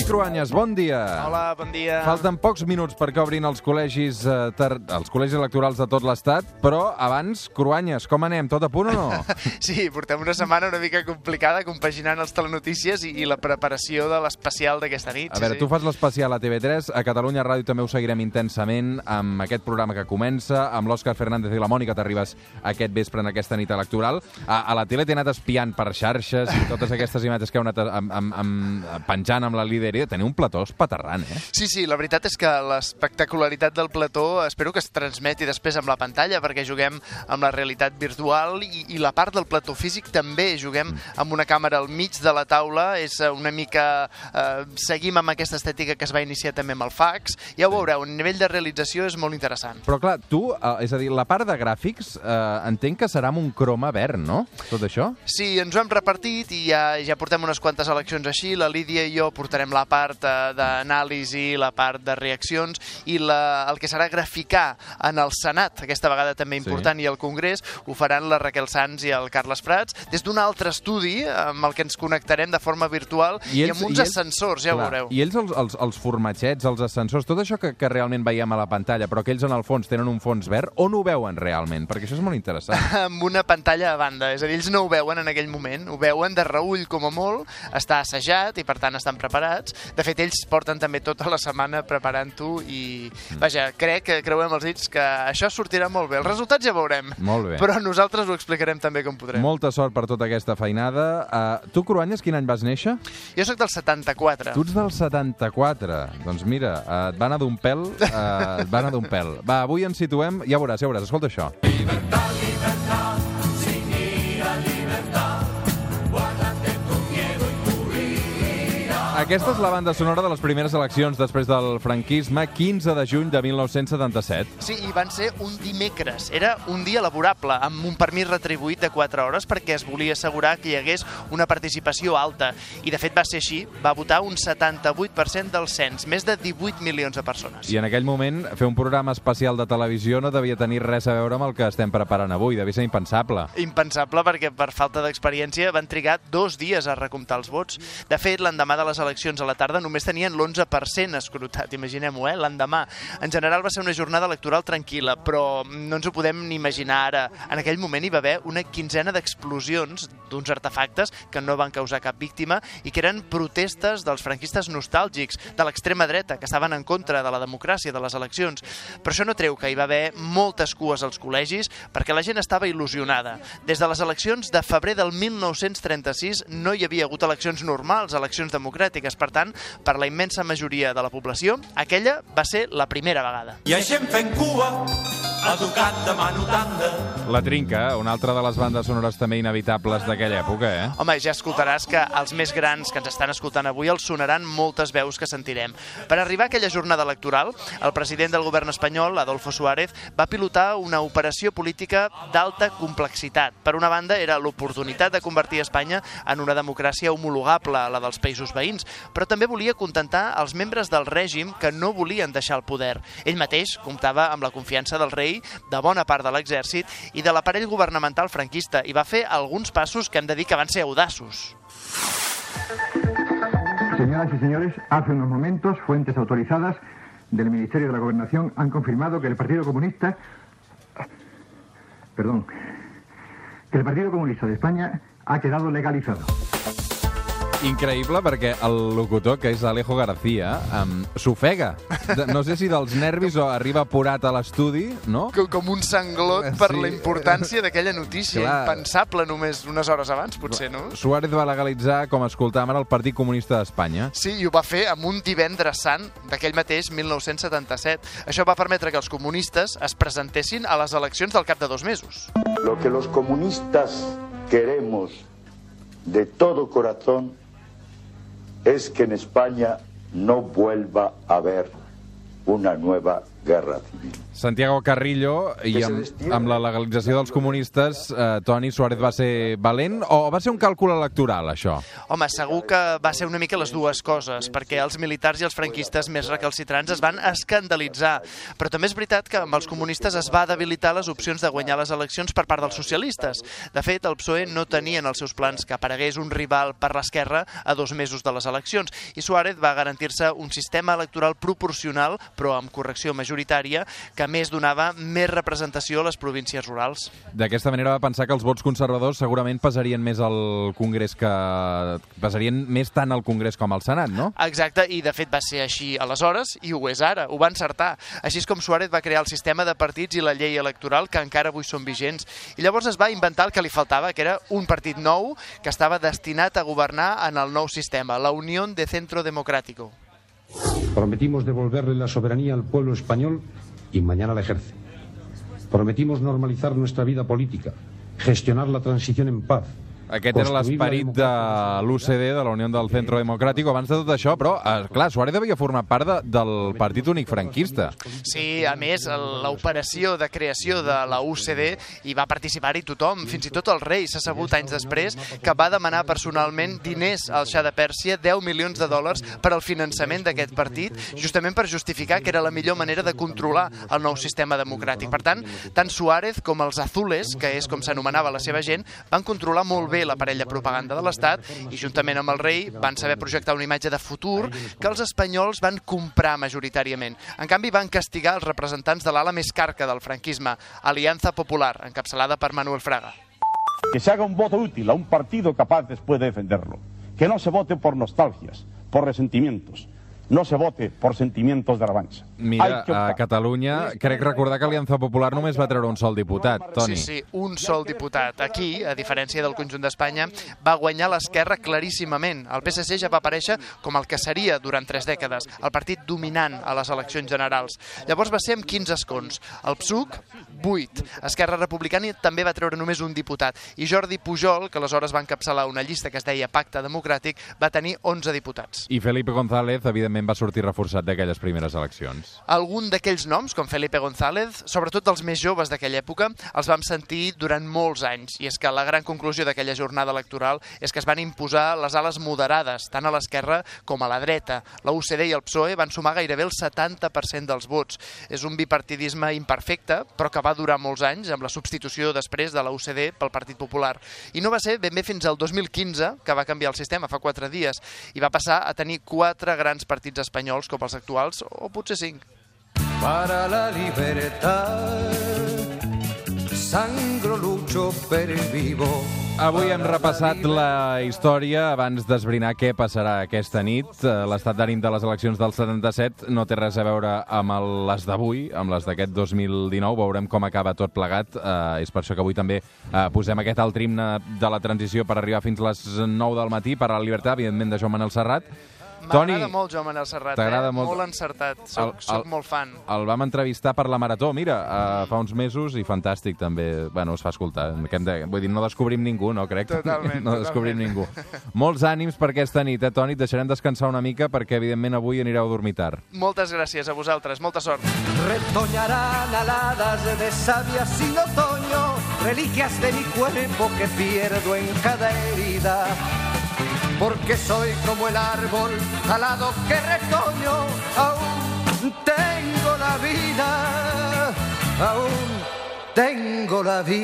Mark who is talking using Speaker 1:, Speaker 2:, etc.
Speaker 1: Xavi Cruanyes, bon dia.
Speaker 2: Hola, bon dia.
Speaker 1: Falten pocs minuts perquè obrin els col·legis, eh, ter... els col·legis electorals de tot l'Estat, però abans, Cruanyes, com anem? Tot a punt o no?
Speaker 2: Sí, portem una setmana una mica complicada compaginant els telenotícies i, i la preparació de l'especial d'aquesta nit.
Speaker 1: A veure,
Speaker 2: sí,
Speaker 1: tu fas l'especial a TV3, a Catalunya Ràdio també ho seguirem intensament amb aquest programa que comença, amb l'Òscar Fernández i la Mònica, t'arribes aquest vespre en aquesta nit electoral. A, a la tele t'he anat espiant per xarxes i totes aquestes imatges que heu anat amb, amb, amb, penjant amb la líder. Teniu un plató espaterrant, eh?
Speaker 2: Sí, sí, la veritat és que l'espectacularitat del plató espero que es transmeti després amb la pantalla perquè juguem amb la realitat virtual i, i la part del plató físic també juguem amb una càmera al mig de la taula, és eh, una mica... Eh, seguim amb aquesta estètica que es va iniciar també amb el fax, ja ho veureu, a nivell de realització és molt interessant.
Speaker 1: Però clar, tu, eh, és a dir, la part de gràfics eh, entenc que serà amb un croma verd, no? Tot això?
Speaker 2: Sí, ens ho hem repartit i ja, ja portem unes quantes eleccions així, la Lídia i jo portarem la part eh, d'anàlisi, la part de reaccions i la, el que serà graficar en el Senat, aquesta vegada també important, sí. i el Congrés, ho faran la Raquel Sanz i el Carles Prats, des d'un altre estudi amb el que ens connectarem de forma virtual i, ells, i amb uns i ells, ascensors, ja
Speaker 1: clar,
Speaker 2: ho veureu.
Speaker 1: I ells, els, els, els formatgets, els ascensors, tot això que, que realment veiem a la pantalla, però que ells en el fons tenen un fons verd, on ho veuen realment? Perquè això és molt interessant.
Speaker 2: amb una pantalla a banda, és a dir, ells no ho veuen en aquell moment, ho veuen de reull com a molt, està assajat i per tant estan preparats. De fet, ells porten també tota la setmana preparant-ho i, vaja, crec que creuem els dits que això sortirà molt bé. Els resultats ja veurem.
Speaker 1: Molt bé.
Speaker 2: Però nosaltres ho explicarem també com podrem.
Speaker 1: Molta sort per tota aquesta feinada. Uh, tu, Cruanyes, quin any vas néixer?
Speaker 2: Jo sóc del 74.
Speaker 1: Tu ets del 74. Doncs mira, uh, et va anar d'un pèl, uh, et va anar d'un pèl. Va, avui ens situem, ja veuràs, ja veuràs, escolta això. Libertad, libertad. Aquesta és la banda sonora de les primeres eleccions després del franquisme, 15 de juny de 1977.
Speaker 2: Sí, i van ser un dimecres. Era un dia laborable, amb un permís retribuït de 4 hores perquè es volia assegurar que hi hagués una participació alta. I, de fet, va ser així. Va votar un 78% del cens, més de 18 milions de persones.
Speaker 1: I en aquell moment, fer un programa especial de televisió no devia tenir res a veure amb el que estem preparant avui. Devia ser impensable.
Speaker 2: Impensable perquè, per falta d'experiència, van trigar dos dies a recomptar els vots. De fet, l'endemà de les eleccions a la tarda només tenien l'11% escrutat, imaginem-ho, eh? l'endemà. En general va ser una jornada electoral tranquil·la, però no ens ho podem ni imaginar ara. En aquell moment hi va haver una quinzena d'explosions d'uns artefactes que no van causar cap víctima i que eren protestes dels franquistes nostàlgics, de l'extrema dreta, que estaven en contra de la democràcia, de les eleccions. Però això no treu que hi va haver moltes cues als col·legis perquè la gent estava il·lusionada. Des de les eleccions de febrer del 1936 no hi havia hagut eleccions normals, eleccions democràtiques. Per tant, per la immensa majoria de la població, aquella va ser la primera vegada.
Speaker 3: I així fent cua, educat de mano tanda.
Speaker 1: La Trinca, una altra de les bandes sonores també inevitables d'aquella època, eh?
Speaker 2: Home, ja escoltaràs que els més grans que ens estan escoltant avui els sonaran moltes veus que sentirem. Per arribar a aquella jornada electoral, el president del govern espanyol, Adolfo Suárez, va pilotar una operació política d'alta complexitat. Per una banda, era l'oportunitat de convertir Espanya en una democràcia homologable a la dels països veïns, però també volia contentar els membres del règim que no volien deixar el poder. Ell mateix comptava amb la confiança del rei, de bona part de l'exèrcit i de l'aparell governamental franquista i va fer alguns passos que hem de dir que ser audaços.
Speaker 4: Señoras y señores, hace unos momentos fuentes autorizadas del Ministerio de la Gobernación han confirmado que el Partido Comunista perdón, que el Partido Comunista de España ha quedado legalizado.
Speaker 1: Increïble perquè el locutor, que és Alejo García, um, s'ofega. No sé si dels nervis o arriba apurat a l'estudi, no?
Speaker 2: Com, com un sanglot per
Speaker 1: Sí.
Speaker 2: la importància d'aquella notícia,
Speaker 1: Clar.
Speaker 2: impensable només unes hores abans, potser, no?
Speaker 1: Suárez va legalitzar, com escoltàvem, ara el Partit Comunista d'Espanya.
Speaker 2: Sí, i ho va fer amb un divendres sant d'aquell mateix 1977. Això va permetre que els comunistes es presentessin a les eleccions del cap de dos mesos.
Speaker 5: Lo que los comunistas queremos de todo corazón es que en España no vuelva a haber una nueva guerra civil.
Speaker 1: Santiago Carrillo, i amb, amb la legalització dels comunistes, eh, Toni Suárez va ser valent o va ser un càlcul electoral, això?
Speaker 2: Home, segur que va ser una mica les dues coses, perquè els militars i els franquistes més recalcitrants es van escandalitzar. Però també és veritat que amb els comunistes es va debilitar les opcions de guanyar les eleccions per part dels socialistes. De fet, el PSOE no tenia en els seus plans que aparegués un rival per l'esquerra a dos mesos de les eleccions, i Suárez va garantir-se un sistema electoral proporcional, però amb correcció majoritària, que més donava més representació a les províncies rurals.
Speaker 1: D'aquesta manera va pensar que els vots conservadors segurament pesarien més al Congrés que... pesarien més tant al Congrés com al Senat, no?
Speaker 2: Exacte, i de fet va ser així aleshores i ho és ara, ho va encertar. Així és com Suárez va crear el sistema de partits i la llei electoral que encara avui són vigents. I llavors es va inventar el que li faltava, que era un partit nou que estava destinat a governar en el nou sistema, la Unió de Centro Democrático.
Speaker 6: Prometimos devolverle la soberanía al pueblo español y mañana la ejerce. Prometimos normalizar nuestra vida política, gestionar la transición en paz.
Speaker 1: Aquest era l'esperit de l'UCD, de la Unió del Centro Democràtic, abans de tot això, però, eh, clar, Suárez devia formar part de, del Partit Únic Franquista.
Speaker 2: Sí, a més, l'operació de creació de la UCD hi va participar-hi tothom, fins i tot el rei s'ha sabut anys després que va demanar personalment diners al Xà de Pèrsia, 10 milions de dòlars per al finançament d'aquest partit, justament per justificar que era la millor manera de controlar el nou sistema democràtic. Per tant, tant Suárez com els Azules, que és com s'anomenava la seva gent, van controlar molt bé l'aparell de propaganda de l'Estat i juntament amb el rei van saber projectar una imatge de futur que els espanyols van comprar majoritàriament. En canvi, van castigar els representants de l'ala més carca del franquisme, Alianza Popular, encapçalada per Manuel Fraga.
Speaker 7: que se haga un voto útil a un partido capaz después de defenderlo. Que no se vote por nostalgias, por resentimientos. No se vote por sentimientos de revancha.
Speaker 1: Mira, a. Catalunya crec recordar que Alianza Popular només va treure un sol diputat, Toni.
Speaker 2: Sí, sí, un sol diputat. Aquí, a diferència del conjunt d'Espanya, va guanyar l'esquerra claríssimament. El PSC ja va aparèixer com el que seria durant tres dècades, el partit dominant a les eleccions generals. Llavors va ser amb 15 escons. El PSUC, 8. Esquerra Republicana també va treure només un diputat. I Jordi Pujol, que aleshores va encapçalar una llista que es deia Pacte Democràtic, va tenir 11 diputats.
Speaker 1: I Felipe González, evidentment, va sortir reforçat d'aquelles primeres eleccions.
Speaker 2: Algun d'aquells noms, com Felipe González, sobretot els més joves d'aquella època, els vam sentir durant molts anys. I és que la gran conclusió d'aquella jornada electoral és que es van imposar les ales moderades, tant a l'esquerra com a la dreta. La UCD i el PSOE van sumar gairebé el 70% dels vots. És un bipartidisme imperfecte, però que va durar molts anys, amb la substitució després de la UCD pel Partit Popular. I no va ser ben bé fins al 2015 que va canviar el sistema, fa quatre dies, i va passar a tenir quatre grans partits espanyols com els actuals, o potser cinc.
Speaker 8: Para la libertad. Sangro lucho per el vivo.
Speaker 1: Avui hem repassat la història abans d'esbrinar què passarà aquesta nit. Eh, L'estat d'ànim de les eleccions del 77 no té res a veure amb el- les d'avui, amb les d'aquest 2019. Veurem com acaba tot plegat. Eh, és per això que avui també eh, posem aquest altre himne de la transició per arribar fins a les 9 del matí per a la llibertat, evidentment, de Joan Manel Serrat.
Speaker 2: M'agrada molt Joan Manel Serrat, eh?
Speaker 1: molt?
Speaker 2: Molt encertat, soc,
Speaker 1: El-
Speaker 2: soc
Speaker 1: el-
Speaker 2: molt fan.
Speaker 1: El vam entrevistar per la Marató, mira, uh, fa uns mesos, i fantàstic també. Bueno, es fa escoltar. Que hem de, vull dir, no descobrim ningú, no crec?
Speaker 2: Totalment,
Speaker 1: no descobrim ningú. Molts ànims per aquesta nit, eh, Toni? Et deixarem descansar una mica perquè, evidentment, avui anireu a dormir tard.
Speaker 2: Moltes gràcies a vosaltres, molta sort.
Speaker 8: Retoñarán aladas de savia sin otoño, reliquias de mi cuerpo que pierdo en cada herida. Porque soy como el árbol talado que retoño, aún tengo la vida, aún tengo la vida.